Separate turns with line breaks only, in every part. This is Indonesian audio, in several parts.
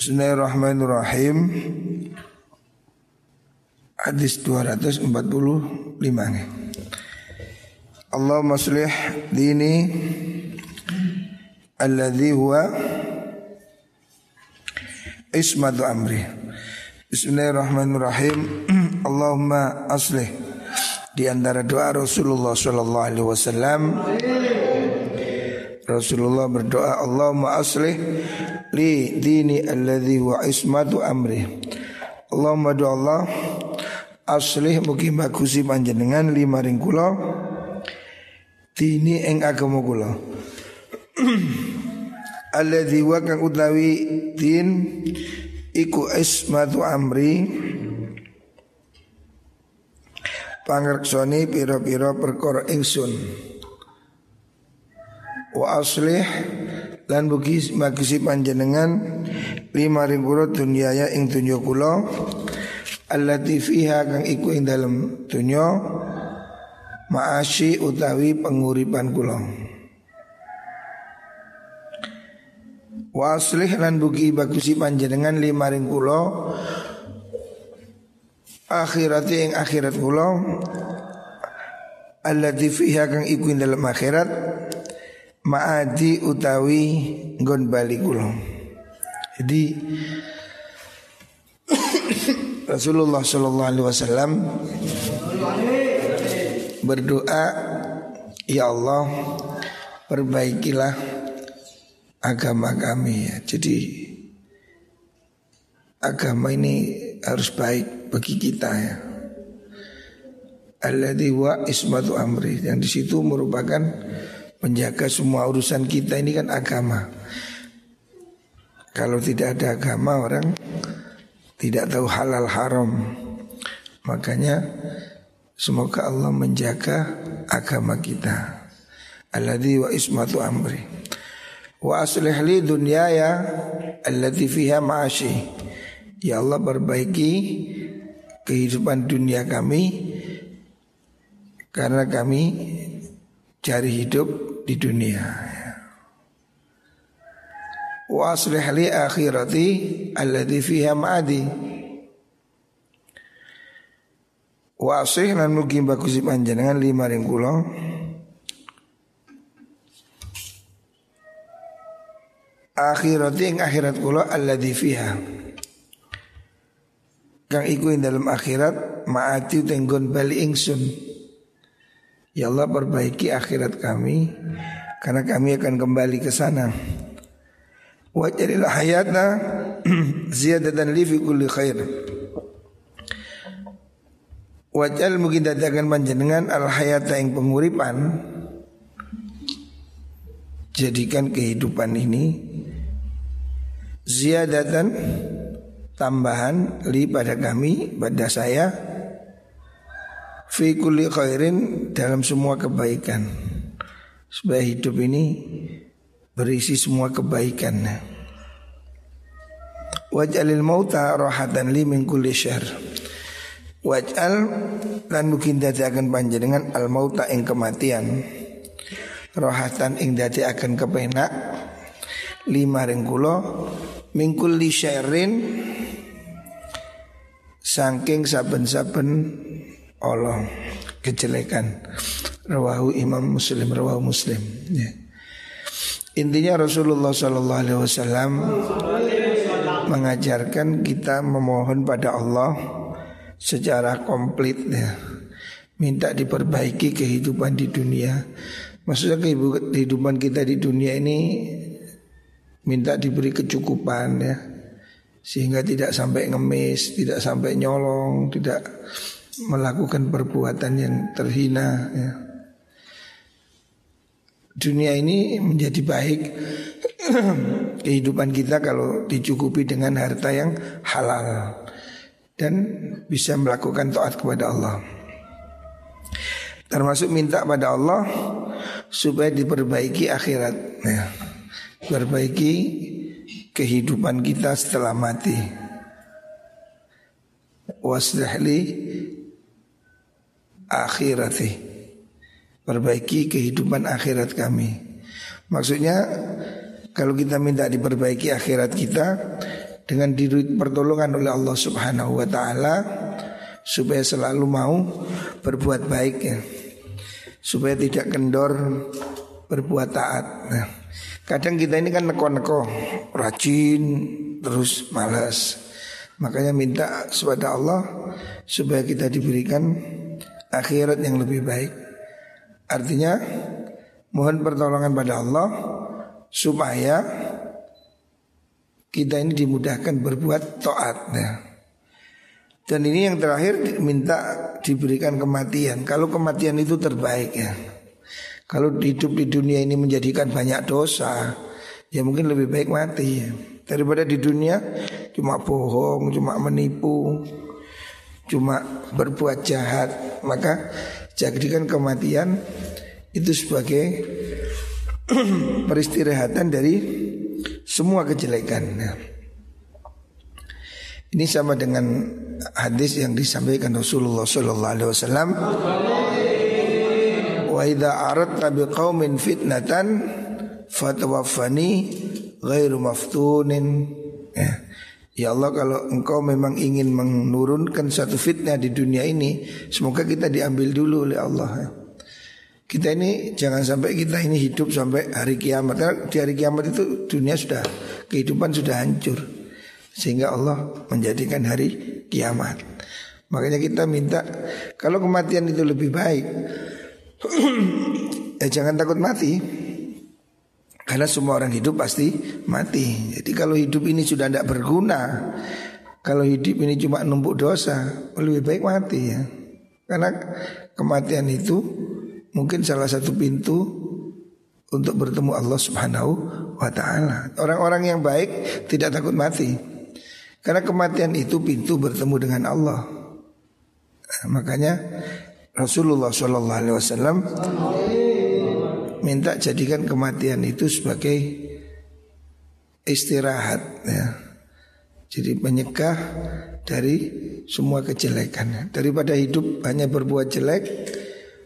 Bismillahirrahmanirrahim. Hadis 245 nih. Allah maslih dini Alladhi huwa Ismatu amri. Bismillahirrahmanirrahim. Allahumma aslih Di antara doa Rasulullah Sallallahu Alaihi Wasallam Rasulullah berdoa Allahumma aslih li dini alladhi wa ismatu amri. Allahumma doa Allah aslih mugi bagusi panjenengan lima ring kula dini ing agama kula. Alladhi wa kang utawi din iku ismatu amri. Pangreksoni pira-pira perkara ingsun wa aslih lan bugi magisi panjenengan lima ribu dunyaya ing dunya kula allati fiha kang iku ing dalem dunya utawi penguripan kula. Wa aslih lan bugi bagusi panjenengan lima ring kula akhirati ing akhirat kula allati fiha kang iku ing dalem akhirat maadi utawi nggon bali kula. Jadi Rasulullah Shallallahu Alaihi Wasallam berdoa, ya Allah perbaikilah agama kami. Ya. Jadi agama ini harus baik bagi kita ya. Alladhi wa ismatu amri yang di situ merupakan menjaga semua urusan kita ini kan agama. Kalau tidak ada agama orang tidak tahu halal haram. Makanya semoga Allah menjaga agama kita. Alladhi wa ismatu amri. Wa aslih li dunyaya allati fiha ma'ashi. Ya Allah perbaiki kehidupan dunia kami karena kami cari hidup di dunia. Wa aslih li akhirati alladhi fiha ma'adi. Wa aslih lan mugi bagus panjenengan lima ring kula. Akhirati ing akhirat kula alladhi fiha. Kang iku ing dalam akhirat ma'ati tenggon bali ingsun. Ya Allah perbaiki akhirat kami karena kami akan kembali ke sana. Wajadil hayata ziyadatan li fi kulli khair. Wajal mungkin dadakan panjenengan al hayata yang penguripan Jadikan kehidupan ini Ziyadatan Tambahan li pada kami Pada saya Fi kulli khairin Dalam semua kebaikan. Supaya hidup ini Berisi semua kebaikan. Waj'alil mauta rohatan li min kulli syahr. Waj'al lan mungkin dadi akan panjenengan al mauta ing kematian. Rohatan ing dadi akan kepenak. Lima ring kula mingkul li syairin saking saben-saben Allah kejelekan rawahu Imam Muslim rawahu Muslim ya. Intinya Rasulullah Sallallahu Alaihi Wasallam mengajarkan kita memohon pada Allah secara komplit ya. Minta diperbaiki kehidupan di dunia. Maksudnya kehidupan kita di dunia ini minta diberi kecukupan ya. Sehingga tidak sampai ngemis, tidak sampai nyolong, tidak melakukan perbuatan yang terhina ya. Dunia ini menjadi baik kehidupan kita kalau dicukupi dengan harta yang halal dan bisa melakukan taat kepada Allah. Termasuk minta pada Allah supaya diperbaiki akhirat, ya. perbaiki kehidupan kita setelah mati. Wasdahli akhirati Perbaiki kehidupan akhirat kami Maksudnya kalau kita minta diperbaiki akhirat kita dengan diri pertolongan oleh Allah Subhanahu wa taala supaya selalu mau berbuat baik ya. Supaya tidak kendor berbuat taat. Nah, kadang kita ini kan neko-neko, rajin, terus malas. Makanya minta kepada Allah supaya kita diberikan akhirat yang lebih baik. Artinya mohon pertolongan pada Allah supaya kita ini dimudahkan berbuat taat. Ya. Dan ini yang terakhir minta diberikan kematian. Kalau kematian itu terbaik ya. Kalau hidup di dunia ini menjadikan banyak dosa, ya mungkin lebih baik mati ya. Daripada di dunia cuma bohong, cuma menipu, cuma berbuat jahat, maka jadikan kematian itu sebagai peristirahatan dari semua kejelekan. Nah, ini sama dengan hadis yang disampaikan Rasulullah sallallahu alaihi wasallam. Wa idza aradta biqaumin fitnatan fatawaffani ghairu maftunin. Ya. Ya Allah kalau engkau memang ingin menurunkan satu fitnah di dunia ini Semoga kita diambil dulu oleh Allah ya. Kita ini jangan sampai kita ini hidup sampai hari kiamat Karena di hari kiamat itu dunia sudah Kehidupan sudah hancur sehingga Allah menjadikan hari kiamat. Makanya kita minta kalau kematian itu lebih baik, ya jangan takut mati. Karena semua orang hidup pasti mati. Jadi kalau hidup ini sudah tidak berguna, kalau hidup ini cuma numpuk dosa, lebih baik mati ya. Karena kematian itu mungkin salah satu pintu untuk bertemu Allah Subhanahu wa taala. Orang-orang yang baik tidak takut mati. Karena kematian itu pintu bertemu dengan Allah. Nah, makanya Rasulullah Shallallahu Alaihi Wasallam minta jadikan kematian itu sebagai istirahat ya. Jadi menyegah dari semua kejelekan Daripada hidup hanya berbuat jelek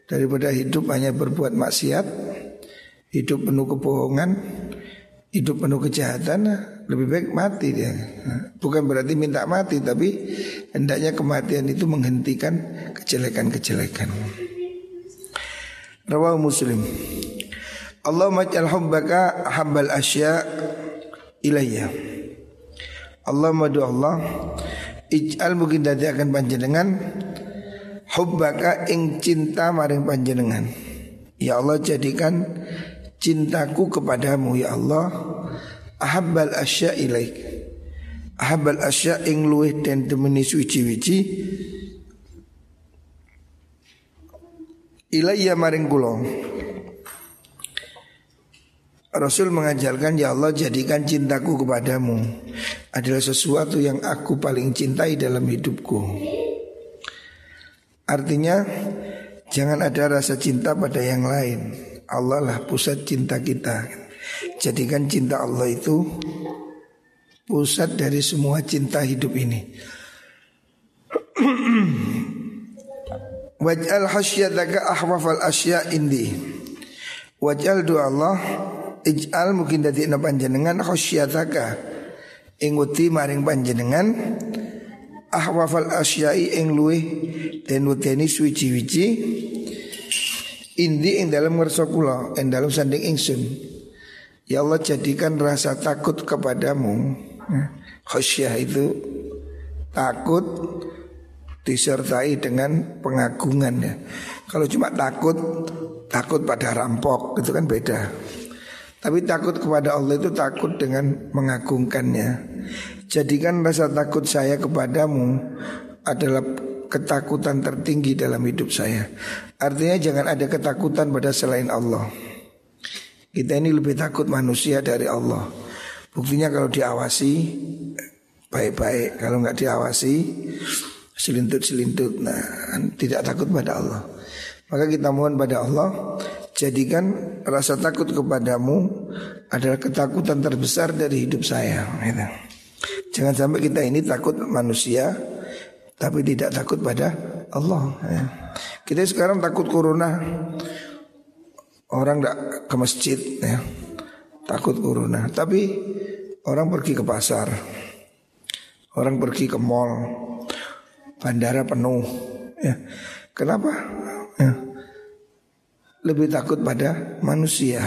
Daripada hidup hanya berbuat maksiat Hidup penuh kebohongan Hidup penuh kejahatan lebih baik mati dia. Bukan berarti minta mati tapi hendaknya kematian itu menghentikan kejelekan-kejelekan. Rawahu Muslim. Allah majal hubbaka habbal asya ilayya. Allah madu Allah ij'al mungkin dadi akan panjenengan hubbaka ing cinta maring panjenengan. Ya Allah jadikan cintaku kepadamu ya Allah ahabbal asya ilaik ahabbal asya ing luweh dan temeni suci-wici ilayya maring kula Rasul mengajarkan ya Allah jadikan cintaku kepadamu adalah sesuatu yang aku paling cintai dalam hidupku. Artinya jangan ada rasa cinta pada yang lain. Allah lah pusat cinta kita. Jadikan cinta Allah itu pusat dari semua cinta hidup ini. Waj'al hasyataka ahwafal asya indi. Waj'al doa Allah ij'al mungkin dadi na panjenengan hasyataka ing uti maring panjenengan ahwafal asyai ing luwe den weteni suci-wici indi ing dalam ngersa kula ing dalam sanding ingsun Ya Allah jadikan rasa takut kepadamu Khosyah itu takut disertai dengan pengagungan ya. Kalau cuma takut, takut pada rampok itu kan beda. Tapi takut kepada Allah itu takut dengan mengagungkannya. Jadikan rasa takut saya kepadamu adalah ketakutan tertinggi dalam hidup saya. Artinya jangan ada ketakutan pada selain Allah. Kita ini lebih takut manusia dari Allah. Buktinya kalau diawasi baik-baik, kalau nggak diawasi selintut-selintut, nah tidak takut pada Allah. Maka kita mohon pada Allah jadikan rasa takut kepadamu adalah ketakutan terbesar dari hidup saya. Gitu. Jangan sampai kita ini takut manusia tapi tidak takut pada Allah. Ya. Kita sekarang takut corona, Orang tidak ke masjid ya Takut corona Tapi orang pergi ke pasar Orang pergi ke mall, bandara penuh. Ya. Kenapa? Ya. Lebih takut pada manusia.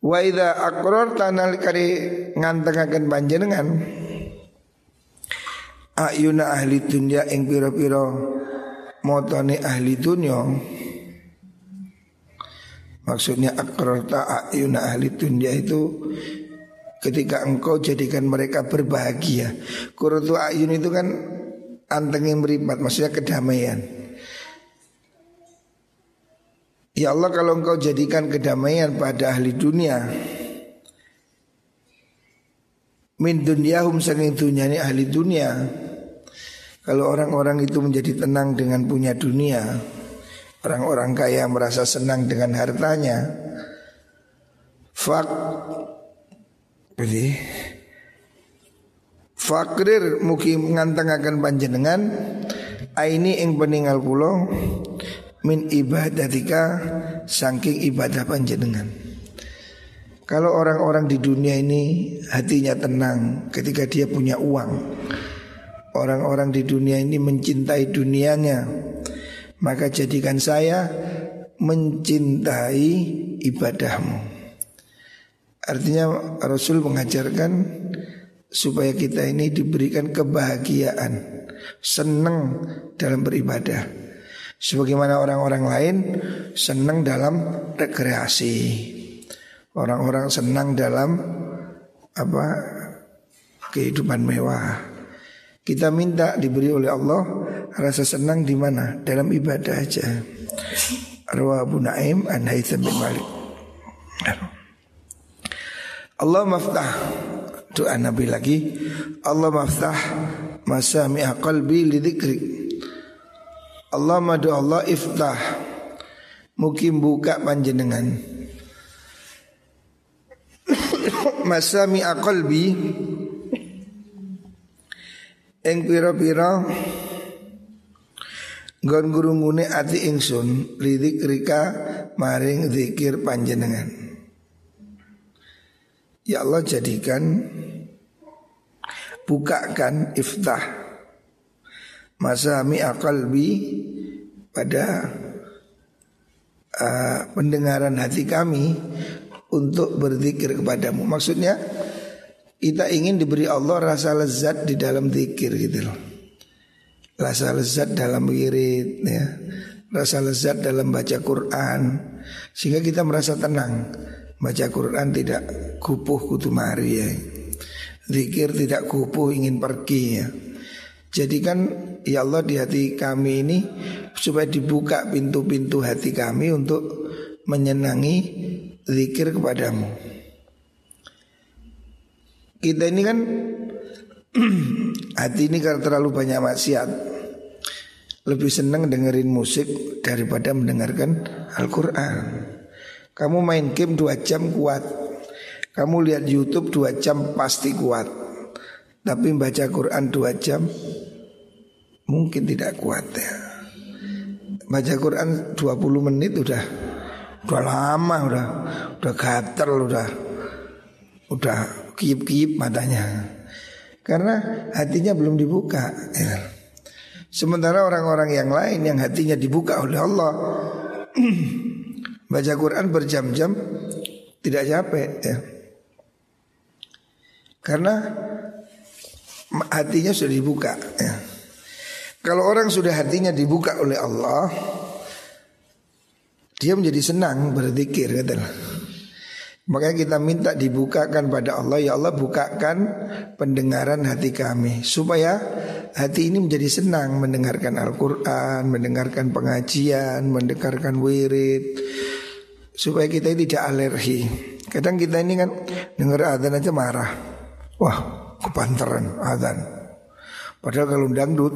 Wa idza aqrarta nalikari ngantengaken panjenengan ayuna ahli dunya ing pira-pira motone ahli dunya Maksudnya akrarta ayuna ahli dunya itu ketika engkau jadikan mereka berbahagia. Kuratu ayun itu kan anteng yang meripat, maksudnya kedamaian. Ya Allah kalau engkau jadikan kedamaian pada ahli dunia Min dunyahum sanging dunia ini ahli dunia. Kalau orang-orang itu menjadi tenang dengan punya dunia Orang-orang kaya merasa senang dengan hartanya. Fak Jadi Fakrir muki mengantengakan panjenengan. Aini ing peninggal pulau min ibadatika saking ibadah panjenengan. Kalau orang-orang di dunia ini hatinya tenang ketika dia punya uang. Orang-orang di dunia ini mencintai dunianya. Maka jadikan saya mencintai ibadahmu. Artinya Rasul mengajarkan supaya kita ini diberikan kebahagiaan, senang dalam beribadah. Sebagaimana orang-orang lain senang dalam rekreasi. Orang-orang senang dalam apa kehidupan mewah. Kita minta diberi oleh Allah rasa senang di mana? Dalam ibadah aja. Arwah Abu Naim an Haytham bin Malik. Allah maftah doa Nabi lagi Allah maftah masami'a qalbi lidikrik Allah madu Allah iftah. Mungkin buka panjenengan. Masami aqalbi. Eng pira-pira. Gon gurungune ati ingsun Lidik rika maring zikir panjenengan. Ya Allah jadikan Bukakan iftah. Masami akalbi pada uh, pendengaran hati kami untuk berzikir kepadamu. Maksudnya kita ingin diberi Allah rasa lezat di dalam zikir gitu loh. Rasa lezat dalam wirid ya. Rasa lezat dalam baca Quran Sehingga kita merasa tenang Baca Quran tidak kupuh kutumari ya Zikir tidak kupuh ingin pergi ya Jadikan ya Allah di hati kami ini supaya dibuka pintu-pintu hati kami untuk menyenangi zikir kepadamu. Kita ini kan hati ini karena terlalu banyak maksiat lebih senang dengerin musik daripada mendengarkan Al-Quran. Kamu main game dua jam kuat, kamu lihat YouTube dua jam pasti kuat. Tapi baca Quran dua jam mungkin tidak kuat ya. Baca Quran 20 menit udah udah lama udah udah gatel udah udah kiip-kiip matanya. Karena hatinya belum dibuka ya. Sementara orang-orang yang lain yang hatinya dibuka oleh Allah Baca Quran berjam-jam tidak capek ya. Karena hatinya sudah dibuka ya. Kalau orang sudah hatinya dibuka oleh Allah Dia menjadi senang berzikir. Makanya kita minta dibukakan pada Allah Ya Allah bukakan pendengaran hati kami Supaya hati ini menjadi senang Mendengarkan Al-Quran Mendengarkan pengajian Mendengarkan wirid Supaya kita tidak alergi Kadang kita ini kan dengar adzan aja marah Wah kepantaran adzan. Padahal kalau dangdut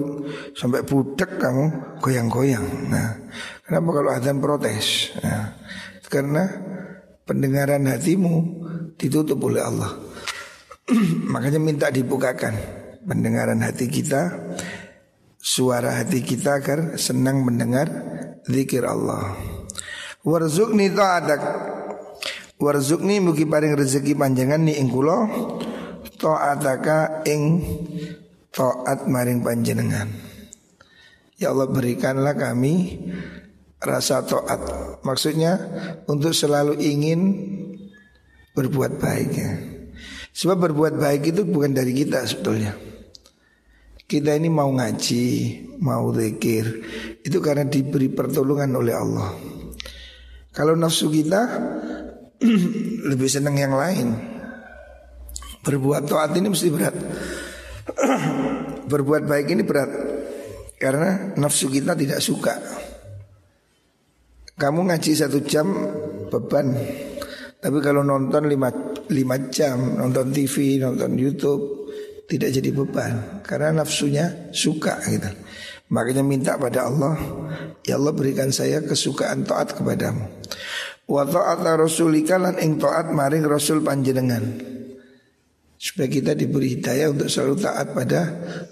sampai budek kamu goyang-goyang. Nah, kenapa kalau adzan protes? Nah, karena pendengaran hatimu ditutup oleh Allah. Makanya minta dibukakan pendengaran hati kita, suara hati kita agar senang mendengar zikir Allah. Warzukni ta'adak Warzukni mugi paring rezeki panjangan ni ing kula ta'ataka ing taat maring panjenengan. Ya Allah berikanlah kami rasa taat. Maksudnya untuk selalu ingin berbuat baik ya. Sebab berbuat baik itu bukan dari kita sebetulnya. Kita ini mau ngaji, mau zikir, itu karena diberi pertolongan oleh Allah. Kalau nafsu kita lebih senang yang lain. Berbuat taat ini mesti berat. Berbuat baik ini berat karena nafsu kita tidak suka. Kamu ngaji satu jam beban, tapi kalau nonton lima, lima jam, nonton TV, nonton YouTube tidak jadi beban karena nafsunya suka gitu. Makanya minta pada Allah, ya Allah berikan saya kesukaan taat kepadamu. Wa ta'ata rasulika lan ing taat maring rasul panjenengan supaya kita diberi hidayah untuk selalu taat pada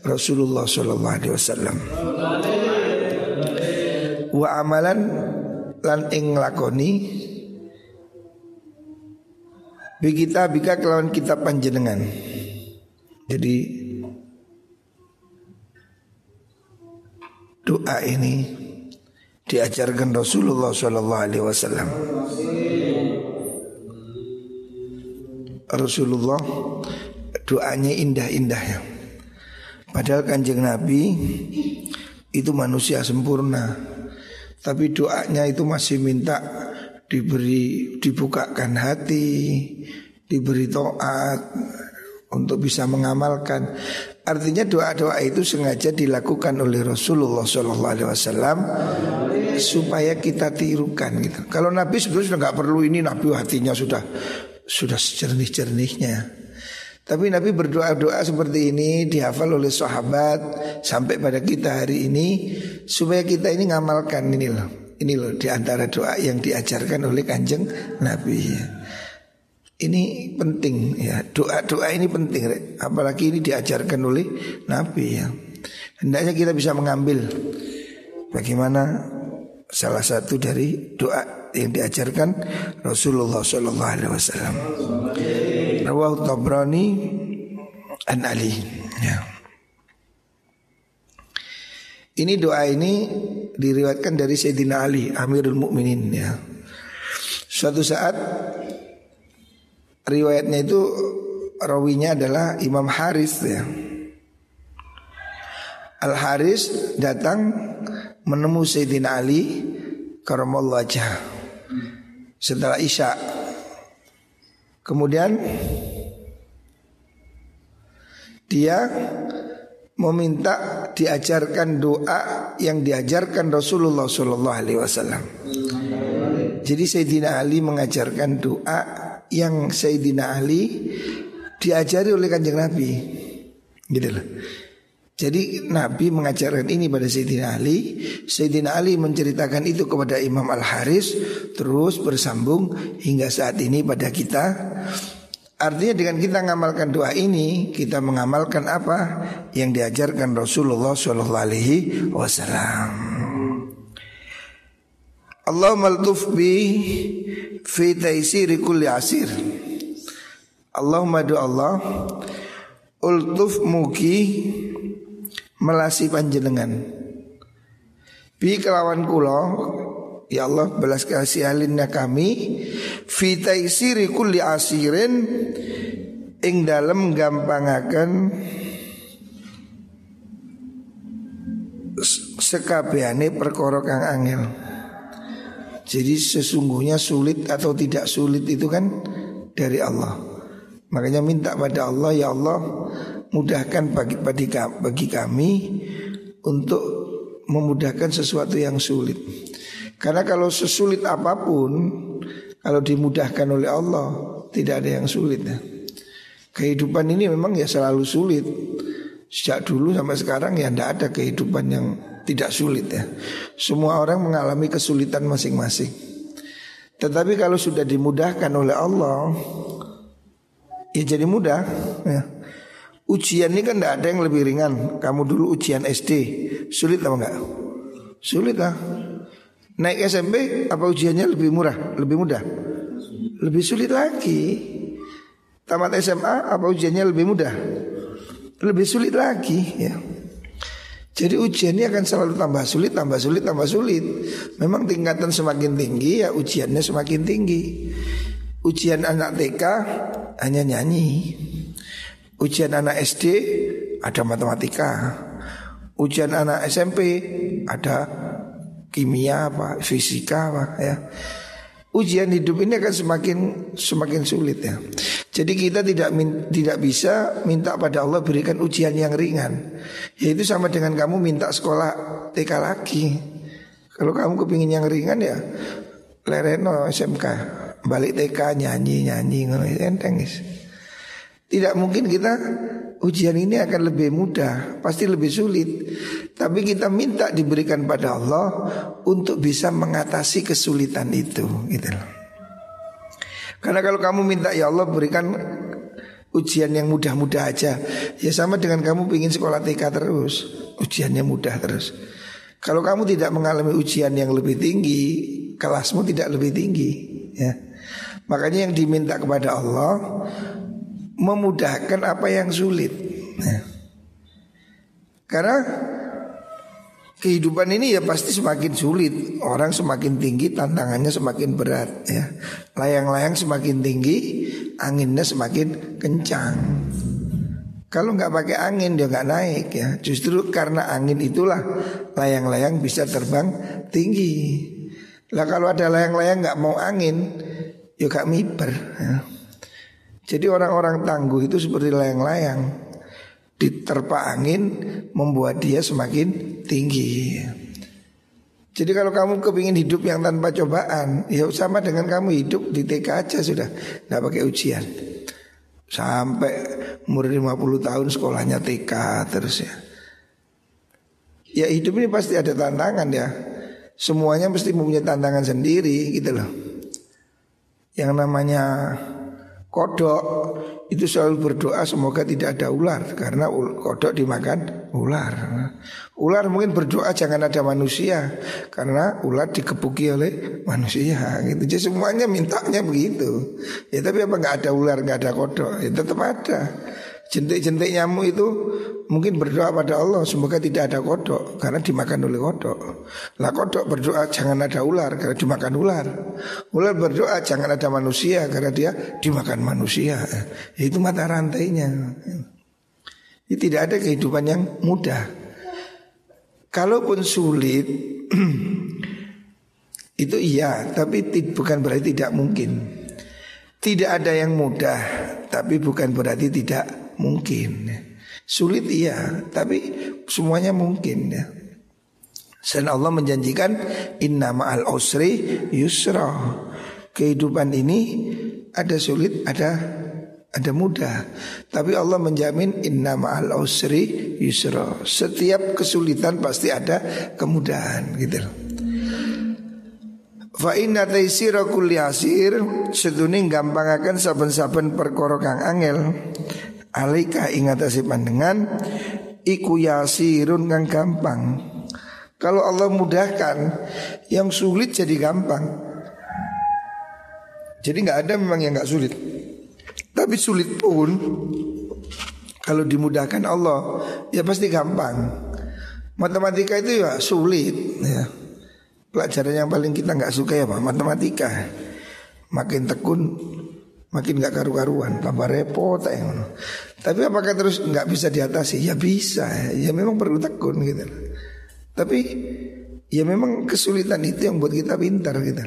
Rasulullah Sallallahu Alaihi Wasallam. Wa amalan lan ing lakoni bi kita bika kelawan kita panjenengan. Jadi doa ini diajarkan Rasulullah Sallallahu Alaihi Wasallam. Rasulullah doanya indah-indah ya. Padahal kanjeng Nabi itu manusia sempurna. Tapi doanya itu masih minta diberi dibukakan hati, diberi taat untuk bisa mengamalkan. Artinya doa-doa itu sengaja dilakukan oleh Rasulullah SAW supaya kita tirukan gitu. Kalau Nabi sebenarnya sudah nggak perlu ini Nabi hatinya sudah sudah jernih-jernihnya. Tapi Nabi berdoa-doa seperti ini dihafal oleh sahabat sampai pada kita hari ini supaya kita ini ngamalkan ini loh. Ini loh di antara doa yang diajarkan oleh kanjeng Nabi. Ini penting ya doa-doa ini penting apalagi ini diajarkan oleh Nabi ya. Hendaknya kita bisa mengambil bagaimana salah satu dari doa yang diajarkan Rasulullah Shallallahu Alaihi Wasallam. Rawah Tabrani an Ali. Ya. Ini doa ini diriwayatkan dari Sayyidina Ali Amirul Mukminin ya. Suatu saat riwayatnya itu rawinya adalah Imam Haris ya. Al Haris datang menemui Sayyidina Ali karamallahu wajah setelah Isya. Kemudian dia meminta diajarkan doa yang diajarkan Rasulullah Shallallahu Alaihi Wasallam. Jadi Sayyidina Ali mengajarkan doa yang Sayyidina Ali diajari oleh kanjeng Nabi, gitu loh. Jadi Nabi mengajarkan ini pada Sayyidina Ali. Sayyidina Ali menceritakan itu kepada Imam Al-Haris Terus bersambung hingga saat ini pada kita. Artinya dengan kita mengamalkan doa ini Kita mengamalkan apa? Yang diajarkan Rasulullah Shallallahu Alaihi Wasallam. Allah maltuf bi fi taisiri kulli asir. Allahumma do Allah ultuf muki melasi panjenengan. Bi kelawan kula ya Allah belas kasih alinnya kami fi taisiri kulli asirin ing dalem gampangaken sekabehane perkara kang angel. Jadi sesungguhnya sulit atau tidak sulit itu kan dari Allah. Makanya minta pada Allah ya Allah mudahkan bagi, bagi, bagi kami untuk memudahkan sesuatu yang sulit. Karena kalau sesulit apa pun, kalau dimudahkan oleh Allah, tidak ada yang sulit. Ya. Kehidupan ini memang ya selalu sulit. Sejak dulu sampai sekarang ya tidak ada kehidupan yang tidak sulit ya. Semua orang mengalami kesulitan masing-masing. Tetapi kalau sudah dimudahkan oleh Allah, ya jadi mudah. Ya. Ujian ini kan tidak ada yang lebih ringan. Kamu dulu ujian SD, sulit apa enggak? Sulit lah. Naik SMP apa ujiannya lebih murah, lebih mudah? Lebih sulit lagi. tamat SMA apa ujiannya lebih mudah? Lebih sulit lagi ya. Jadi ujiannya akan selalu tambah sulit, tambah sulit, tambah sulit. Memang tingkatan semakin tinggi ya ujiannya semakin tinggi. Ujian anak TK hanya nyanyi. Ujian anak SD ada matematika. Ujian anak SMP ada kimia apa, fisika apa ya ujian hidup ini akan semakin semakin sulit ya. Jadi kita tidak tidak bisa minta pada Allah berikan ujian yang ringan. Yaitu sama dengan kamu minta sekolah TK lagi. Kalau kamu kepingin yang ringan ya lereno SMK, balik TK nyanyi nyanyi ngono enteng. Tidak mungkin kita ujian ini akan lebih mudah, pasti lebih sulit. Tapi kita minta diberikan pada Allah untuk bisa mengatasi kesulitan itu, gitu Karena kalau kamu minta ya Allah berikan ujian yang mudah-mudah aja, ya sama dengan kamu ingin sekolah TK terus, ujiannya mudah terus. Kalau kamu tidak mengalami ujian yang lebih tinggi, kelasmu tidak lebih tinggi, ya. Makanya yang diminta kepada Allah memudahkan apa yang sulit. Nah. Karena kehidupan ini ya pasti semakin sulit. Orang semakin tinggi, tantangannya semakin berat ya. Layang-layang semakin tinggi, anginnya semakin kencang. Kalau nggak pakai angin dia nggak naik ya. Justru karena angin itulah layang-layang bisa terbang tinggi. Lah kalau ada layang-layang nggak mau angin, ya gak miber. Ya. Jadi orang-orang tangguh itu seperti layang-layang. Diterpa angin membuat dia semakin tinggi. Jadi kalau kamu kepingin hidup yang tanpa cobaan Ya sama dengan kamu hidup di TK aja sudah. Tidak pakai ujian. Sampai umur 50 tahun sekolahnya TK terus ya. Ya hidup ini pasti ada tantangan ya. Semuanya mesti mempunyai tantangan sendiri gitu loh. Yang namanya kodok itu selalu berdoa semoga tidak ada ular karena kodok dimakan ular. Ular mungkin berdoa jangan ada manusia karena ular dikepuki oleh manusia gitu. Jadi semuanya mintanya begitu. Ya tapi apa nggak ada ular nggak ada kodok ya tetap ada. Jentik-jentik nyamuk itu mungkin berdoa pada Allah semoga tidak ada kodok karena dimakan oleh kodok. Lah kodok berdoa jangan ada ular karena dimakan ular. Ular berdoa jangan ada manusia karena dia dimakan manusia. Itu mata rantainya. Ini tidak ada kehidupan yang mudah. Kalaupun sulit itu iya, tapi bukan berarti tidak mungkin. Tidak ada yang mudah, tapi bukan berarti tidak mungkin. Sulit iya, tapi semuanya mungkin ya. Dan Allah menjanjikan inna ma'al usri yusra. Kehidupan ini ada sulit, ada ada mudah. Tapi Allah menjamin inna ma'al usri yusra. Setiap kesulitan pasti ada kemudahan gitu Fa inna taysira kulli asir seduning gampangaken saben-saben perkara kang angel Alaika ingatasi pandangan Iku yasirun kang gampang. Kalau Allah mudahkan Yang sulit jadi gampang. Jadi nggak ada memang yang nggak sulit. Tapi sulit pun Kalau dimudahkan Allah Ya pasti gampang. Matematika itu ya sulit ya. Pelajaran yang paling kita nggak suka ya Pak Matematika. Makin tekun makin nggak karu-karuan, tambah repot ya. Tapi apakah terus nggak bisa diatasi? Ya bisa, ya memang perlu tekun gitu. Tapi ya memang kesulitan itu yang buat kita pintar gitu.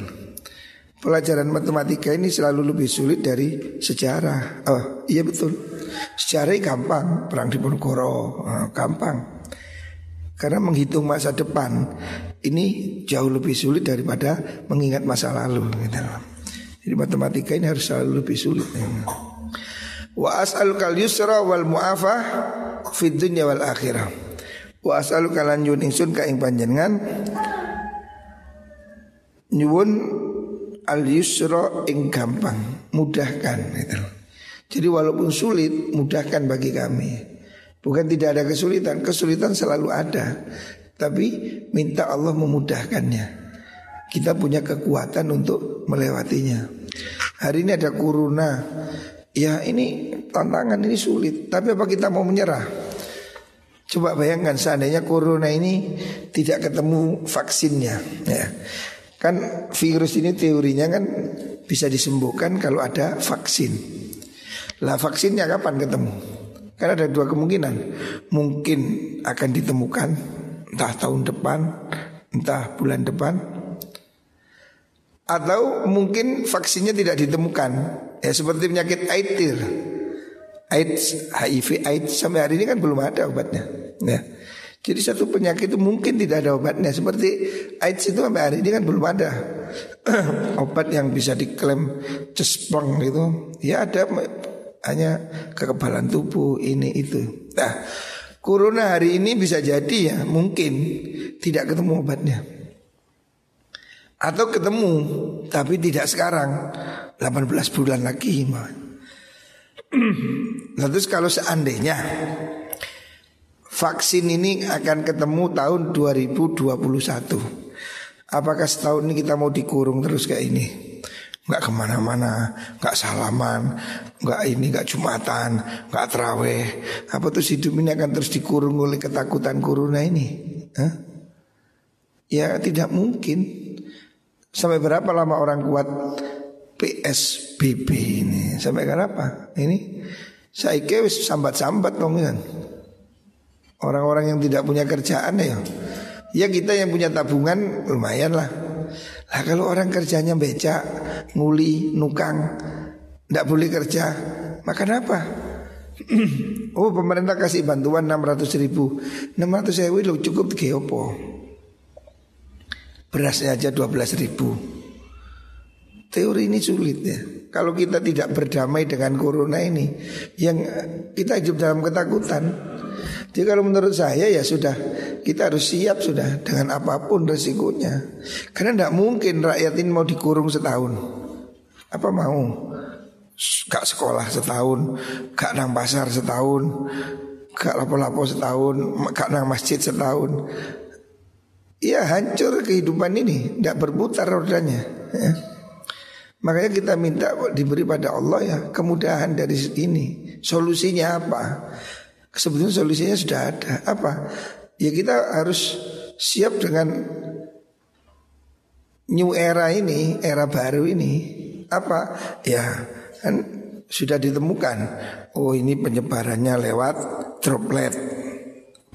Pelajaran matematika ini selalu lebih sulit dari sejarah. Oh iya betul. Sejarah gampang, perang di Ponorogo oh, gampang. Karena menghitung masa depan ini jauh lebih sulit daripada mengingat masa lalu gitu. Jadi matematika ini harus selalu lebih sulit. Wa as'al kal yusra wal mu'afah fid dunya wal akhirah. Wa as'al kalan nyun ingsun ka ing panjenengan nyuwun al yusra ing gampang, mudahkan gitu. Jadi walaupun sulit, mudahkan bagi kami. Bukan tidak ada kesulitan, kesulitan selalu ada. Tapi minta Allah memudahkannya. Kita punya kekuatan untuk melewatinya. Hari ini ada corona. Ya ini tantangan ini sulit. Tapi apa kita mau menyerah? Coba bayangkan seandainya corona ini tidak ketemu vaksinnya ya. Kan virus ini teorinya kan bisa disembuhkan kalau ada vaksin. Lah vaksinnya kapan ketemu? Karena ada dua kemungkinan. Mungkin akan ditemukan entah tahun depan Entah bulan depan Atau mungkin vaksinnya tidak ditemukan Ya seperti penyakit AIDS AIDS, HIV, AIDS sampai hari ini kan belum ada obatnya. Ya. Jadi satu penyakit itu mungkin tidak ada obatnya. Seperti AIDS itu sampai hari ini kan belum ada obat yang bisa diklaim cesplong gitu. Ya ada hanya kekebalan tubuh ini itu. Nah, corona hari ini bisa jadi ya mungkin tidak ketemu obatnya. Atau ketemu tapi tidak sekarang. 18 bulan lagi Nah terus kalau seandainya Vaksin ini akan ketemu tahun 2021 Apakah setahun ini kita mau dikurung terus kayak ini? Nggak ke mana-mana Nggak salaman Nggak ini, nggak jumatan Nggak terawih. Apa tuh hidup ini akan terus dikurung oleh ketakutan corona ini? Hah? Ya tidak mungkin Sampai berapa lama orang kuat PSBB ini? Sampai kenapa? Ini? Saya kira sambat-sambat dong kan Orang-orang yang tidak punya kerjaan ya. Ya kita yang punya tabungan lumayan lah. Lah kalau orang kerjanya beca Nguli, nukang Tidak boleh kerja Makan apa? oh pemerintah kasih bantuan 600 ribu. 600 ribu cukup geopo Berasnya aja 12 ribu. Teori ini sulit ya. Kalau kita tidak berdamai dengan corona ini Yang kita hidup dalam ketakutan. Jadi kalau menurut saya ya sudah Kita harus siap sudah Dengan apa pun resikonya. Karena tidak mungkin rakyat ini mau dikurung setahun. Apa mau? Gak sekolah setahun Gak nang pasar setahun Gak lapo-lapo setahun Gak nang masjid setahun Ya hancur kehidupan ini. Tidak berputar rodanya ya. Makanya kita minta diberi pada Allah ya Kemudahan dari ini. Solusinya apa? Sebetulnya solusinya sudah ada. Apa? Ya kita harus siap dengan New era ini Era baru ini. Apa? Ya kan sudah ditemukan. Oh ini penyebarannya lewat droplet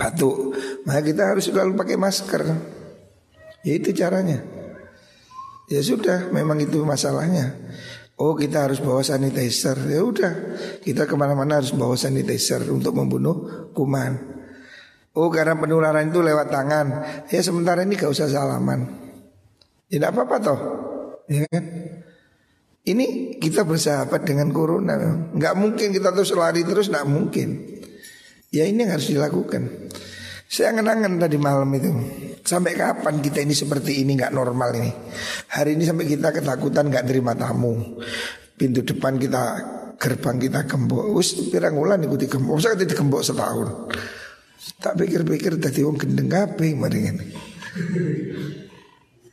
Batuk Maka kita harus selalu pakai masker Ya itu caranya. Ya sudah, memang itu masalahnya. Oh kita harus bawa sanitizer. Ya udah, kita ke mana-mana harus bawa sanitizer untuk membunuh kuman. Oh karena penularan itu lewat tangan. Ya sementara ini gak usah salaman. Ya tidak apa-apa toh. Ya kan? Ini kita bersahabat dengan corona. Nggak mungkin kita terus lari terus, nggak mungkin. Ya ini yang harus dilakukan. Saya ngenangan tadi malam itu. Sampai kapan kita ini seperti ini nggak normal ini? Hari ini sampai kita ketakutan nggak terima tamu. Pintu depan kita gerbang kita gembok. Us pirang wulan ikuti gembok. Saya tadi gembok setahun? Tak pikir-pikir tadi wong gendeng kape ini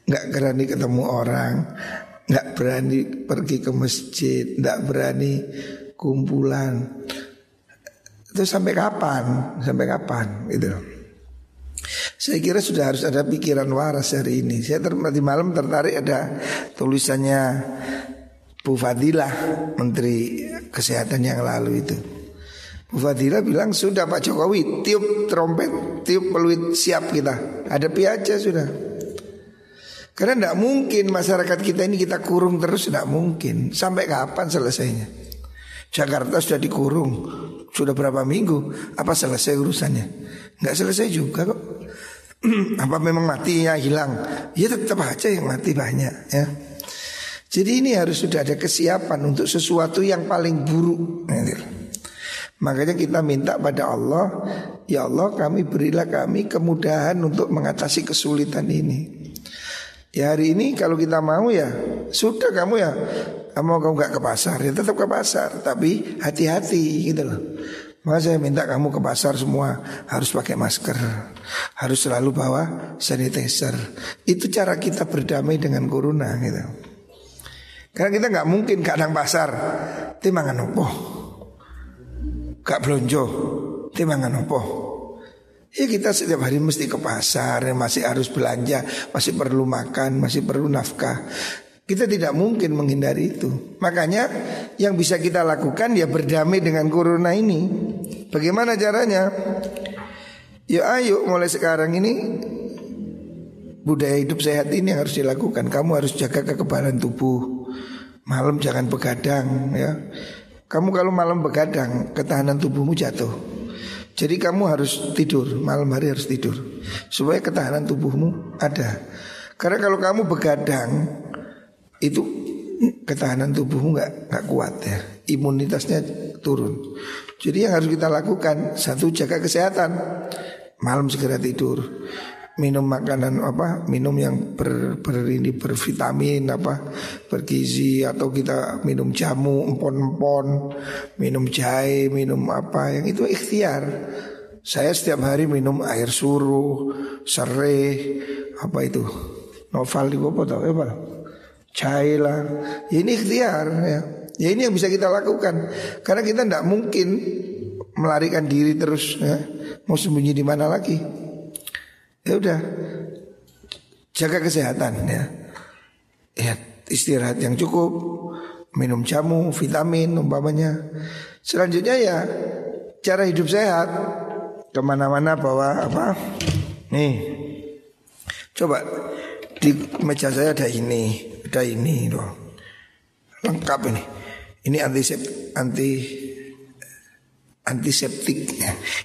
Nggak berani ketemu orang Nggak berani pergi ke masjid Nggak berani kumpulan Itu sampai kapan Sampai kapan gitu saya kira sudah harus ada pikiran waras hari ini. Saya di malam tertarik ada tulisannya Bu Fadilah Menteri Kesehatan yang lalu itu. Bu Fadilah bilang sudah Pak Jokowi tiup trompet, tiup peluit siap kita. Hadapi aja sudah. Karena tidak mungkin masyarakat kita ini kita kurung terus tidak mungkin. Sampai kapan selesainya? Jakarta sudah dikurung sudah berapa minggu? Apa selesai urusannya? Nggak selesai juga kok. apa memang mati ya hilang? Ya tetap aja yang mati banyak ya. Jadi ini harus sudah ada kesiapan untuk sesuatu yang paling buruk. Makanya kita minta pada Allah, ya Allah kami berilah kami kemudahan untuk mengatasi kesulitan ini. Ya hari ini kalau kita mau ya sudah kamu ya kamu kamu nggak ke pasar ya tetap ke pasar tapi hati-hati gitu loh. Maka saya minta kamu ke pasar semua harus pakai masker, harus selalu bawa sanitizer. Itu cara kita berdamai dengan corona gitu. Karena kita nggak mungkin kadang pasar timangan opo. Gak belonjo timangan opo. Ya kita setiap hari mesti ke pasar, masih harus belanja, masih perlu makan, masih perlu nafkah. Kita tidak mungkin menghindari itu. Makanya yang bisa kita lakukan ya berdamai dengan corona ini. Bagaimana caranya? Ya ayo mulai sekarang ini budaya hidup sehat ini harus dilakukan. Kamu harus jaga kekebalan tubuh. Malam jangan begadang ya. Kamu kalau malam begadang, ketahanan tubuhmu jatuh. Jadi kamu harus tidur, malam hari harus tidur supaya ketahanan tubuhmu ada. Karena kalau kamu begadang itu ketahanan tubuhmu nggak nggak kuat ya, imunitasnya turun. Jadi yang harus kita lakukan satu jaga kesehatan, malam segera tidur. Minum makanan apa minum yang ber, ber ini bervitamin apa bergizi atau kita minum jamu empon-empon minum jahe minum apa yang itu ikhtiar. Saya setiap hari minum air suruh serai apa itu? Novel di apa tau apa jahe lah ya ini ikhtiar ya. Ya ini yang bisa kita lakukan. Karena kita tidak mungkin melarikan diri terus ya. Mau sembunyi di mana lagi? Ya udah. Jaga kesehatan ya. Ya istirahat yang cukup, minum jamu, vitamin umpamanya. Selanjutnya ya cara hidup sehat. Ke mana-mana bawa apa? Nih, coba di meja saya ada ini, ini loh, lengkap ini. Ini anti anti antiseptik.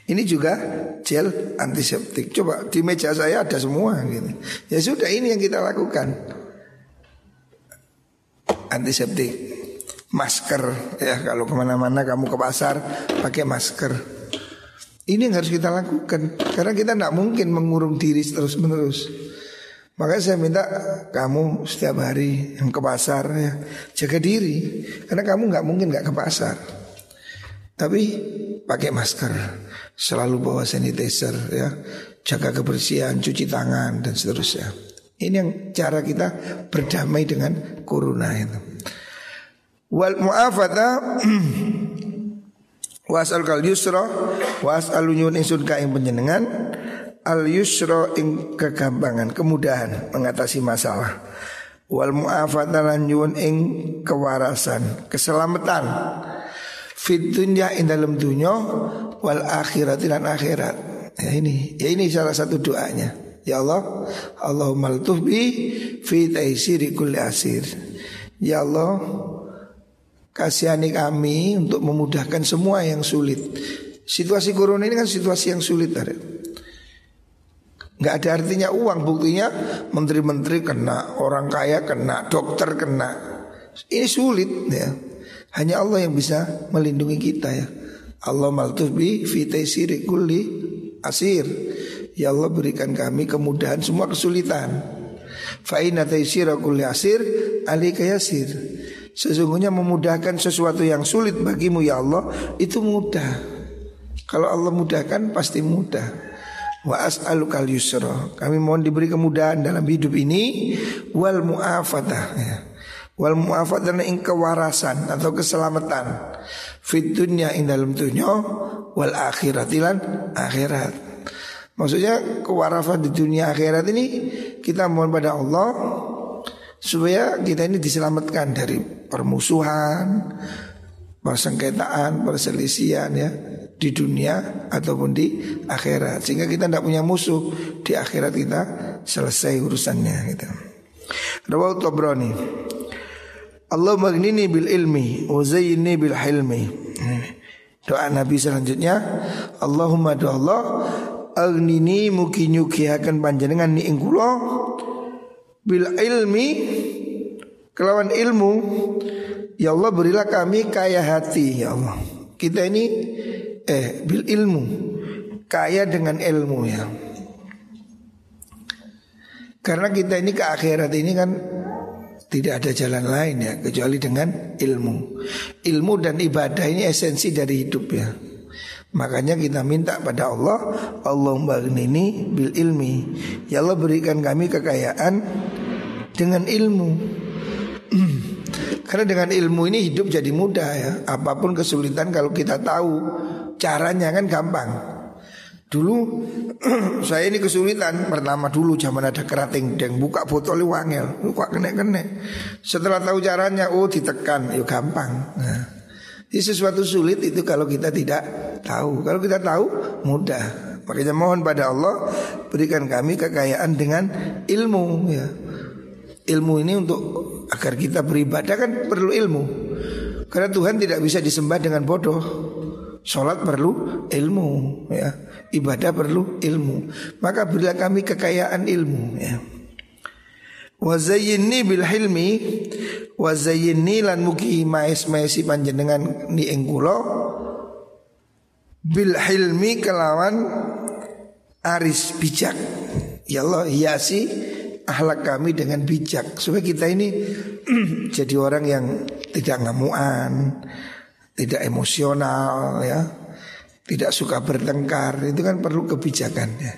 Ini juga gel antiseptik. Coba di meja saya ada semua gitu. Ya sudah ini yang kita lakukan. Antiseptik, masker ya kalau ke mana-mana kamu ke pasar pakai masker. Ini yang harus kita lakukan karena kita tidak mungkin mengurung diri terus menerus. Makanya saya minta kamu setiap hari yang ke pasar ya jaga diri karena kamu nggak mungkin nggak ke pasar. Tapi pakai masker, selalu bawa sanitizer ya, jaga kebersihan, cuci tangan dan seterusnya. Ini yang cara kita berdamai dengan corona itu. Wal mu'afata wasal kal yusra wasal nyun insun ka ing al yusra ing kegampangan, kemudahan mengatasi masalah. Wal mu'afata lan nyun ing kewarasan, keselamatan fit dunya in dalam dunya wal akhirat dan akhirat. Ya ini, ya ini salah satu doanya. Ya Allah, Allahumma lutuf bi fi taisiri kulli asir. Ya Allah, kasihani kami untuk memudahkan semua yang sulit. Situasi corona ini kan situasi yang sulit ada. Nggak ada artinya uang Buktinya menteri-menteri kena Orang kaya kena Dokter kena Ini sulit ya hanya Allah yang bisa melindungi kita ya. Allah maltuf bi fi kulli asir. Ya Allah berikan kami kemudahan semua kesulitan. Fa inna taysira kulli asir alika yasir. Sesungguhnya memudahkan sesuatu yang sulit bagimu ya Allah itu mudah. Kalau Allah mudahkan pasti mudah. Wa as'alukal yusra. Kami mohon diberi kemudahan dalam hidup ini wal muafatah ya wal muafat dan ing kewarasan atau keselamatan fit dunya ing dalam dunya wal akhirat lan akhirat. Maksudnya kewarafat di dunia akhirat ini kita mohon pada Allah supaya kita ini diselamatkan dari permusuhan, persengketaan, perselisihan ya di dunia ataupun di akhirat sehingga kita tidak punya musuh di akhirat kita selesai urusannya gitu. Rawat Tabrani Allah magnini bil ilmi wa zayyini bil hilmi. Doa Nabi selanjutnya Allahumma doa Allah Agnini muki nyukihakan panjenengan ni ingkulo Bil ilmi Kelawan ilmu Ya Allah berilah kami kaya hati Ya Allah Kita ini Eh bil ilmu Kaya dengan ilmu ya Karena kita ini ke akhirat ini kan tidak ada jalan lain ya kecuali dengan ilmu. Ilmu dan ibadah ini esensi dari hidup ya. Makanya kita minta pada Allah, Allah ini bil ilmi. Ya Allah berikan kami kekayaan dengan ilmu. Karena dengan ilmu ini hidup jadi mudah ya. Apa pun kesulitan kalau kita tahu caranya kan gampang. Dulu saya ini kesulitan pertama dulu zaman ada kerating deng buka botol wangel, buka kene kene. Setelah tahu caranya, oh ditekan, yuk gampang. Nah, ini sesuatu sulit itu kalau kita tidak tahu. Kalau kita tahu mudah. Makanya mohon pada Allah berikan kami kekayaan dengan ilmu ya. Ilmu ini untuk agar kita beribadah kan perlu ilmu. Karena Tuhan tidak bisa disembah dengan bodoh. Sholat perlu ilmu ya. Ibadah perlu ilmu. Maka berilah kami kekayaan ilmu ya. Wazayyinni bil hilmi Wazayyinni lan mugi maes maesi panjenengan ni engkulo bil hilmi kelawan aris bijak. Ya Allah hiasi ahlak kami dengan bijak supaya kita ini jadi orang yang tidak ngamuan, tidak emosional ya, tidak suka bertengkar. Itu kan perlu kebijakan ya.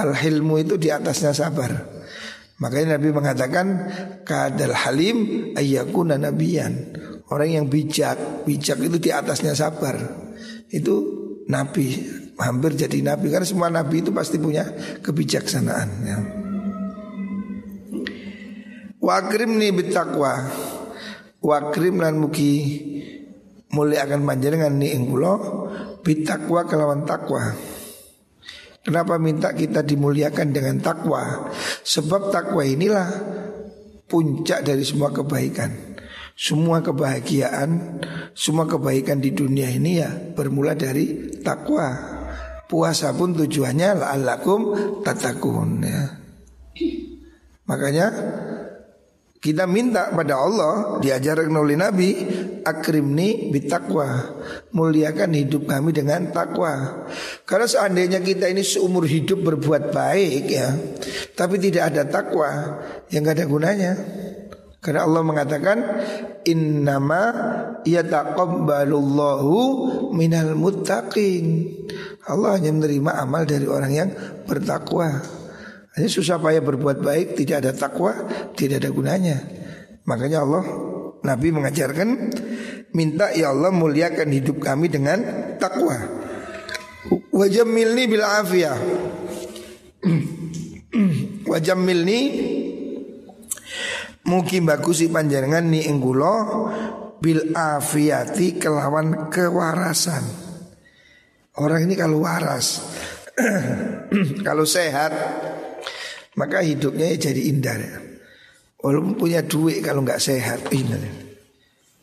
Al hilmu itu di atasnya sabar. Makanya Nabi mengatakan kadal halim ayyakuna nabiyan. Orang yang bijak, bijak itu di atasnya sabar. Itu nabi hampir jadi nabi karena semua nabi itu pasti punya kebijaksanaan ya. Wakrim nih bitakwa Wakrim lan mugi mulia akan panjenengan nih engkulo bitakwa kelawan takwa Kenapa minta kita dimuliakan dengan takwa? Sebab takwa inilah puncak dari semua kebaikan. Semua kebahagiaan, semua kebaikan di dunia ini ya bermula dari takwa. Puasa pun tujuannya la'allakum tatakun ya. Makanya kita minta pada Allah diajarkan oleh Nabi akrimni bitakwa muliakan hidup kami dengan takwa karena seandainya kita ini seumur hidup berbuat baik ya tapi tidak ada takwa yang gak ada gunanya karena Allah mengatakan innama yataqabbalullahu minal muttaqin. Allah hanya menerima amal dari orang yang bertakwa. Hanya susah payah berbuat baik tidak ada takwa, tidak ada gunanya. Makanya Allah Nabi mengajarkan minta ya Allah muliakan hidup kami dengan takwa. Wajamilni bil afiyah. Wajamilni Mugi bagusi panjenengan ni enggulo bil afiati kelawan kewarasan. Orang ini kalau waras, kalau sehat, maka hidupnya jadi indah. Ya. Walaupun punya duit kalau nggak sehat, indah.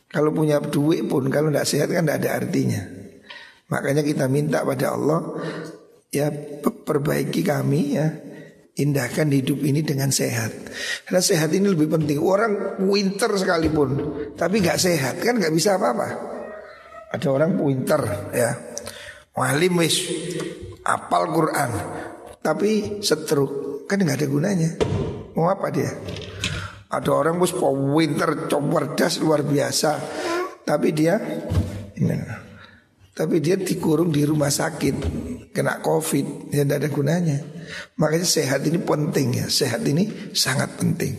Kalau punya duit pun kalau nggak sehat kan tidak ada artinya. Makanya kita minta pada Allah ya perbaiki kami ya Indahkan hidup ini dengan sehat Karena sehat ini lebih penting Orang winter sekalipun Tapi gak sehat kan gak bisa apa-apa Ada orang winter ya Walim wis Apal Quran Tapi setruk Kan gak ada gunanya. Mau apa dia? Ada orang wis winter Coberdas luar biasa. Tapi dia Tapi dia dikurung di rumah sakit. Kena covid. Ya tidak ada gunanya. Makanya sehat ini penting ya. Sehat ini sangat penting.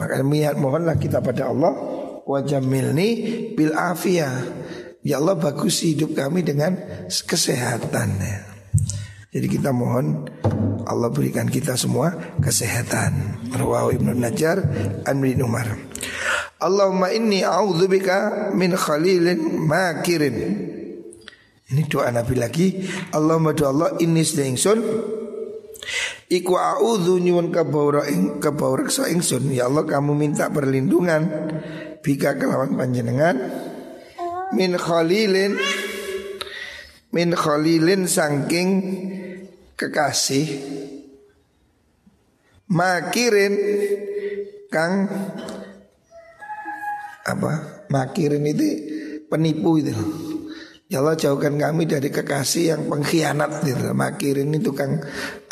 Makanya mohonlah kita pada Allah. Wajamilni bil afiyah. Ya Allah bagus hidup kami dengan kesehatan ya. Jadi kita mohon Allah berikan kita semua kesehatan. Rawahu Ibnu Najjar an Umar. Allahumma inni a'udzubika min khalilin makirin. Ini doa Nabi lagi. Allahumma doa Allah ini sedang Iku a'udzu nyuwun kabaura ing kabaureksa ingsun ya Allah kamu minta perlindungan bika kelawan panjenengan min khalilin min khalilin saking kekasih makirin kang apa makirin itu penipu itu Ya Allah jauhkan kami dari kekasih yang pengkhianat gitu. Makirin itu tukang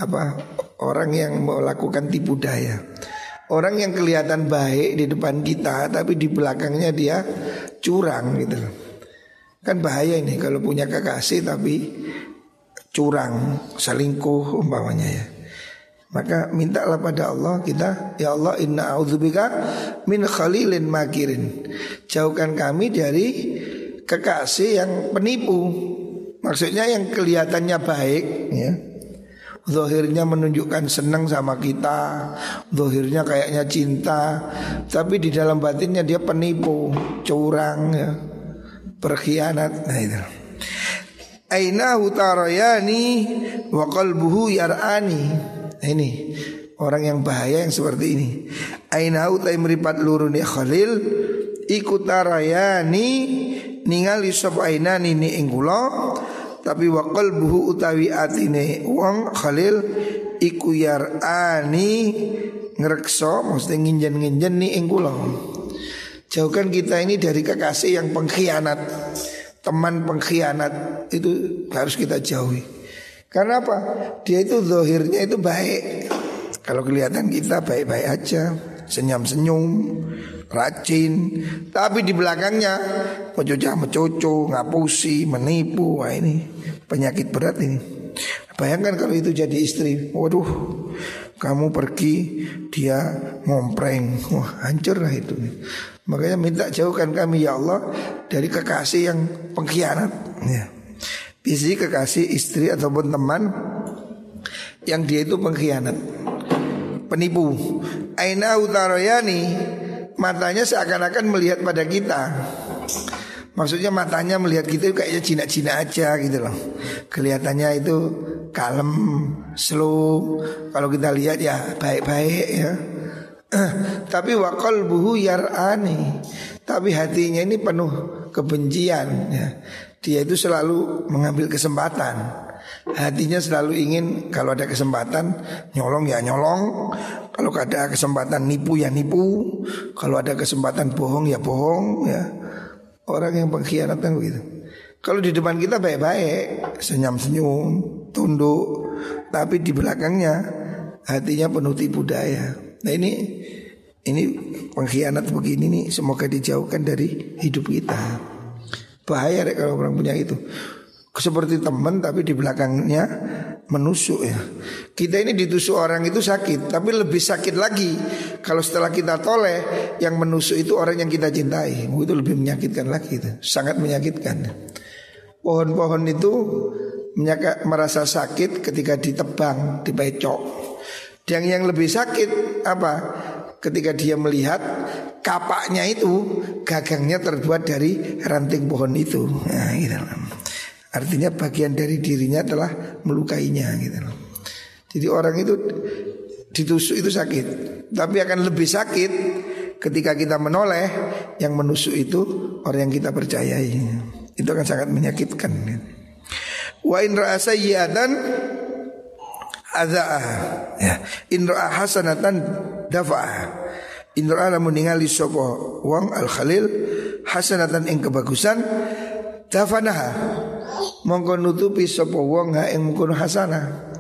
apa orang yang melakukan tipu daya. Orang yang kelihatan baik di depan kita tapi di belakangnya dia curang gitu. Kan bahaya ini kalau punya kekasih tapi curang, selingkuh umpamanya ya. Maka mintalah pada Allah kita Ya Allah inna a'udzubika min khalilin makirin. Jauhkan kami dari kekasih yang penipu. Maksudnya yang kelihatannya baik ya. Zohirnya menunjukkan senang sama kita Zohirnya kayaknya cinta Tapi di dalam batinnya dia penipu Curang ya. Berkhianat Nah itu Aina hutarayani Wa qalbuhu yar'ani. Nah, Ini. Orang yang bahaya yang seperti ini. Aina utai meripat luruni khalil. Ikutarayani Ningali sop aina nini ingkulo tapi wakal buhu utawi atine wong Khalil iku ani ngrekso mesti nginjen-nginjen ni ing. Jauhkan kita ini dari kekasih yang pengkhianat. Teman pengkhianat itu harus kita jauhi. Karena apa? Dia itu zohirnya itu baik. Kalau kelihatan kita baik-baik aja, senyum-senyum, rajin, tapi di belakangnya mencocok mencucu, ngapusi, menipu, wah ini penyakit berat ini. Bayangkan kalau itu jadi istri, waduh, kamu pergi dia ngompreng, wah hancur lah itu. Makanya minta jauhkan kami ya Allah dari kekasih yang pengkhianat. Ya. Bisi kekasih istri ataupun teman yang dia itu pengkhianat, penipu. Aina utaroyani matanya seakan-akan melihat pada kita. Maksudnya matanya melihat kita kayaknya cina-cina aja gitu loh. Kelihatannya itu kalem, slow. Kalau kita lihat ya baik-baik ya. Tapi wakol buhu yar'ani. Tapi hatinya ini penuh kebencian ya. Dia itu selalu mengambil kesempatan. Hatinya selalu ingin kalau ada kesempatan nyolong ya nyolong. Kalau ada kesempatan nipu ya nipu. Kalau ada kesempatan bohong ya bohong ya. Orang yang pengkhianat kan begitu. Kalau di depan kita baik-baik, senyum-senyum, tunduk, tapi di belakangnya hatinya penuh tipu daya. Nah ini ini pengkhianat begini nih semoga dijauhkan dari hidup kita. Bahaya deh kalau orang punya itu seperti teman tapi di belakangnya menusuk ya. Kita ini ditusuk orang itu sakit, tapi lebih sakit lagi kalau setelah kita toleh yang menusuk itu orang yang kita cintai. Itu lebih menyakitkan lagi itu, sangat menyakitkan. Pohon-pohon itu merasa sakit ketika ditebang, dipecok. Dan yang lebih sakit apa? Ketika dia melihat kapaknya itu gagangnya terbuat dari ranting pohon itu. Nah, gitu. Artinya bagian dari dirinya telah melukainya gitu. Jadi orang itu ditusuk itu sakit, tapi akan lebih sakit ketika kita menoleh yang menusuk itu orang yang kita percayai. Itu akan sangat menyakitkan. Wa in ra'a sayyi'atan adza'ah. Ya, in ra'a hasanatan dafa'ah. In ra'a lamun ningali sapa wong al khalil hasanatan ing kebagusan dafanaha mongko nutupi sapa wong ha ing mungkun hasanah.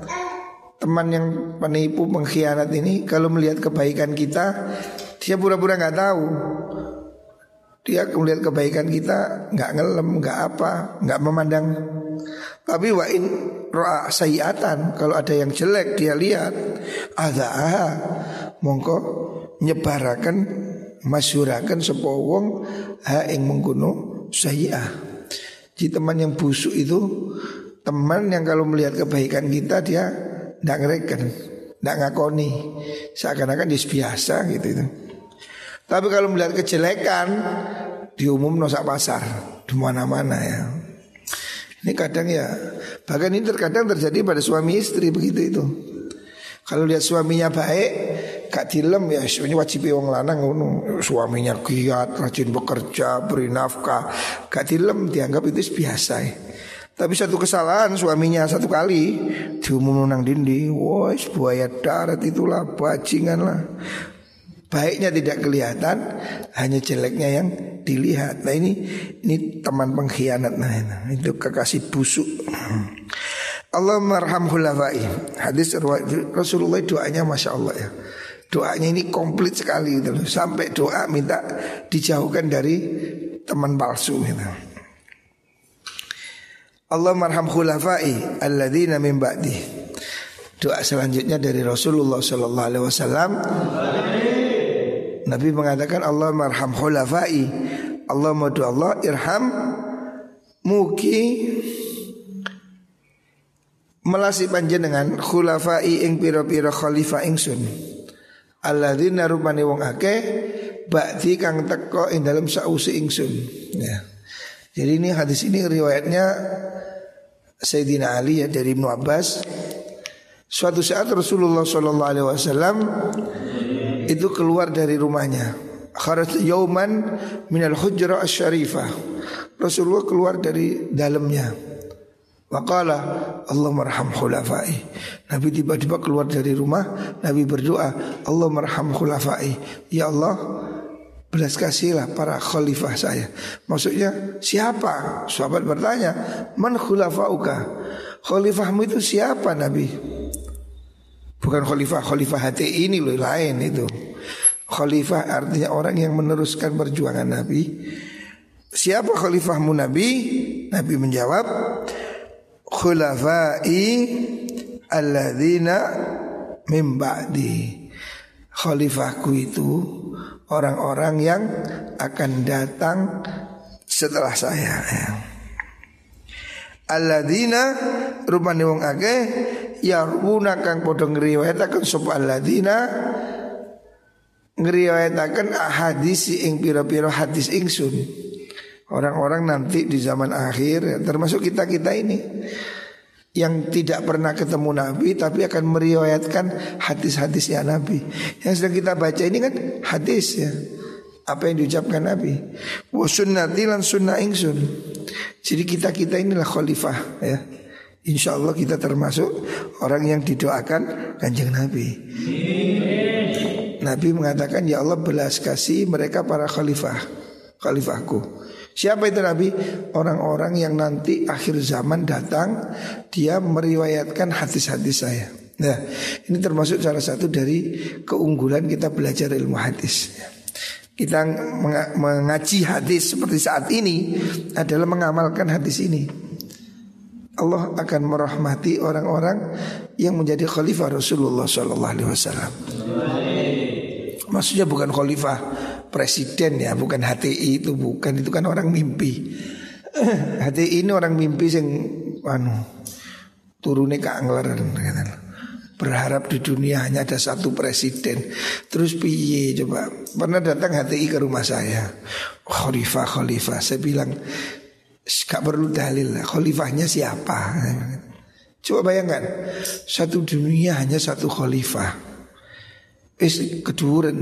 Teman yang penipu pengkhianat ini kalau melihat kebaikan kita dia pura-pura nggak tahu. Dia melihat kebaikan kita nggak ngelem, nggak apa, nggak memandang. Tapi wa in roa sayiatan kalau ada yang jelek dia lihat ada mongko nyebarakan masyurakan sepo wong ha ing mengkuno sayiah. Jadi teman yang busuk itu teman yang kalau melihat kebaikan kita dia tidak ngereken, tidak ngakoni, seakan-akan dia biasa gitu itu. Tapi kalau melihat kejelekan di umum nosak pasar di mana-mana ya. Ini kadang ya bahkan ini terkadang terjadi pada suami istri begitu itu. Kalau lihat suaminya baik, gak dilem ya ini wajib wong lanang. Suaminya giat, rajin bekerja, beri nafkah, gak dilem dianggap itu biasa ya. Tapi satu kesalahan suaminya satu kali diumum nang dindi, wah buaya darat itulah bajingan lah. Baiknya tidak kelihatan, hanya jeleknya yang dilihat. Nah ini ini teman pengkhianat nah, itu kekasih busuk. Allah marham khulafai. Hadis Rasulullah doanya masya Allah ya. Doanya ini komplit sekali gitu. Sampai doa minta dijauhkan dari teman palsu gitu. Allah marham khulafai alladzina min ba'di. doa selanjutnya dari Rasulullah Sallallahu Alaihi Wasallam. Nabi mengatakan Allah marham khulafai. Allah madu Allah irham muki melasi panjenengan khulafai ing pira-pira khalifah ingsun. Alladzina rupane wong akeh ba'di kang teko ing dalam sausi ingsun. Ya. Jadi ini hadis ini riwayatnya Sayyidina Ali ya dari Ibnu Abbas. Suatu saat Rasulullah Shallallahu Alaihi Wasallam itu keluar dari rumahnya. Kharaj yauman minal hujra asy-syarifah. Rasulullah keluar dari dalamnya. Waqala Allah marham khulafai Nabi tiba-tiba keluar dari rumah Nabi berdoa Allah marham khulafai Ya Allah belas kasihlah para khalifah saya Maksudnya siapa? Sahabat bertanya Man khulafauka Khalifahmu itu siapa Nabi? Bukan khalifah Khalifah hati ini loh lain itu Khalifah artinya orang yang meneruskan perjuangan Nabi Siapa khalifahmu Nabi? Nabi menjawab khulafai alladzina min ba'di. Khalifahku itu orang-orang yang akan datang setelah saya. Ya. Alladzina rupane wong akeh yaruna kang padha ngriwayataken sapa alladzina ngriwayataken hadis ing pira-pira hadis ingsun. Orang-orang nanti di zaman akhir termasuk kita-kita ini yang tidak pernah ketemu Nabi tapi akan meriwayatkan hadis-hadisnya Nabi. Yang sedang kita baca ini kan hadis ya. Apa yang diucapkan Nabi. Wa sunnati lan sunnah ingsun. Jadi kita-kita inilah khalifah ya. Insya Allah kita termasuk orang yang didoakan kanjeng Nabi. Nabi mengatakan ya Allah belas kasih mereka para khalifah, khalifahku. Siapa itu Nabi? Orang-orang yang nanti akhir zaman datang Dia meriwayatkan hadis-hadis saya Nah ini termasuk salah satu dari keunggulan kita belajar ilmu hadis Kita mengaji hadis seperti saat ini adalah mengamalkan hadis ini Allah akan merahmati orang-orang yang menjadi khalifah Rasulullah SAW. Maksudnya bukan khalifah presiden ya, bukan HTI itu bukan itu kan orang mimpi. HTI ini orang mimpi yang anu turunnya ke angler Berharap di dunia hanya ada satu presiden. Terus piye coba? Pernah datang HTI ke rumah saya. Khalifah, khalifah. Saya bilang gak perlu dalil. Khalifahnya siapa? Coba bayangkan, satu dunia hanya satu khalifah. Wis keduren.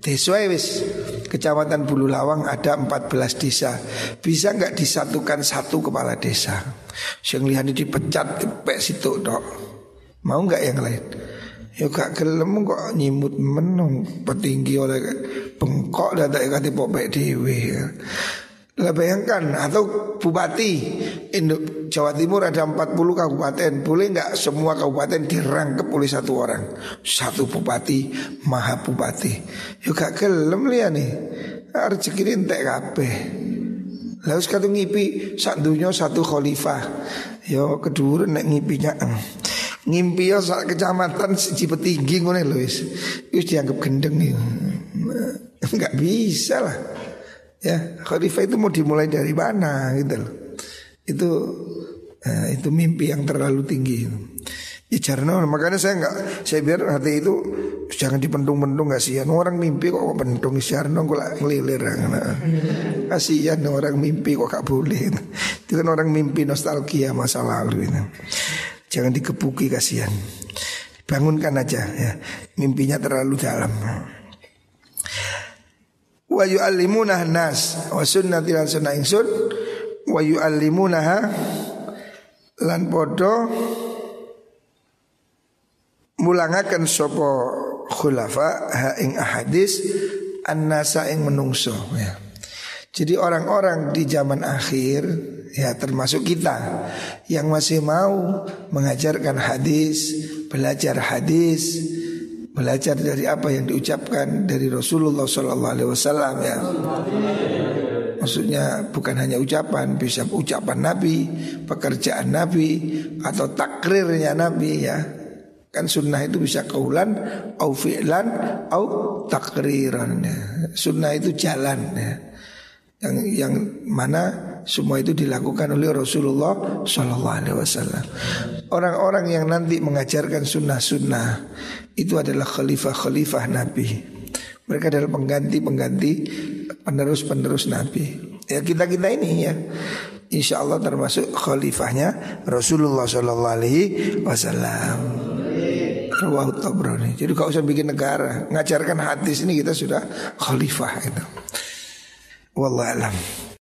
Desa wis. Kecamatan Bulu Lawang ada 14 desa. Bisa nggak disatukan satu kepala desa? Yang lihat dipecat Kepek situ dok Mau nggak yang lain? Ya gak gelem kok nyimut menung Petinggi oleh bengkok Dan tak ikati popek dewe lah bayangkan atau bupati Indo, Jawa Timur ada 40 kabupaten Boleh nggak semua kabupaten dirangkep oleh satu orang Satu bupati, maha bupati Yuk gak gelem liya nih Rezeki entek kabeh Lalu sekarang ngipi sak dunia satu khalifah Yo kedua nek ngipinya Ngimpi yo sak kecamatan siji petinggi ngono lho wis. Wis dianggap gendeng nih. Enggak bisa lah. Ya, khalifah itu mau dimulai dari mana gitu loh. Itu eh, itu mimpi yang terlalu tinggi. Ya jarno, makanya saya nggak saya biar hati itu jangan dipendung-pendung kasihan. Orang mimpi kok pendung jarno kok ngelilir nah. kasihan orang mimpi kok gak boleh. Itu kan orang mimpi nostalgia masa lalu ini jangan dikepuki kasihan. Bangunkan aja ya. Mimpinya terlalu dalam wa yu'allimunah nas wa sunnati lan sunnah ingsun wa yu'allimunaha lan podo mulangaken sapa khulafa ha ing ahadis annasa ing menungso ya. Jadi orang-orang di zaman akhir ya termasuk kita yang masih mau mengajarkan hadis, belajar hadis, belajar dari apa yang diucapkan dari Rasulullah Sallallahu Alaihi Wasallam ya. Maksudnya bukan hanya ucapan, bisa ucapan Nabi, pekerjaan Nabi atau takrirnya Nabi ya. Kan sunnah itu bisa kaulan, au fi'lan, au takriran. Ya. Sunnah itu jalan ya. Yang yang mana semua itu dilakukan oleh Rasulullah Shallallahu Alaihi Wasallam. Orang-orang yang nanti mengajarkan sunnah-sunnah itu adalah khalifah-khalifah Nabi. Mereka adalah pengganti-pengganti penerus-penerus Nabi. Ya kita kita ini ya, insya Allah termasuk khalifahnya Rasulullah Shallallahu Alaihi Wasallam. Jadi gak usah bikin negara, ngajarkan hadis ini kita sudah khalifah itu. Wallahu alam.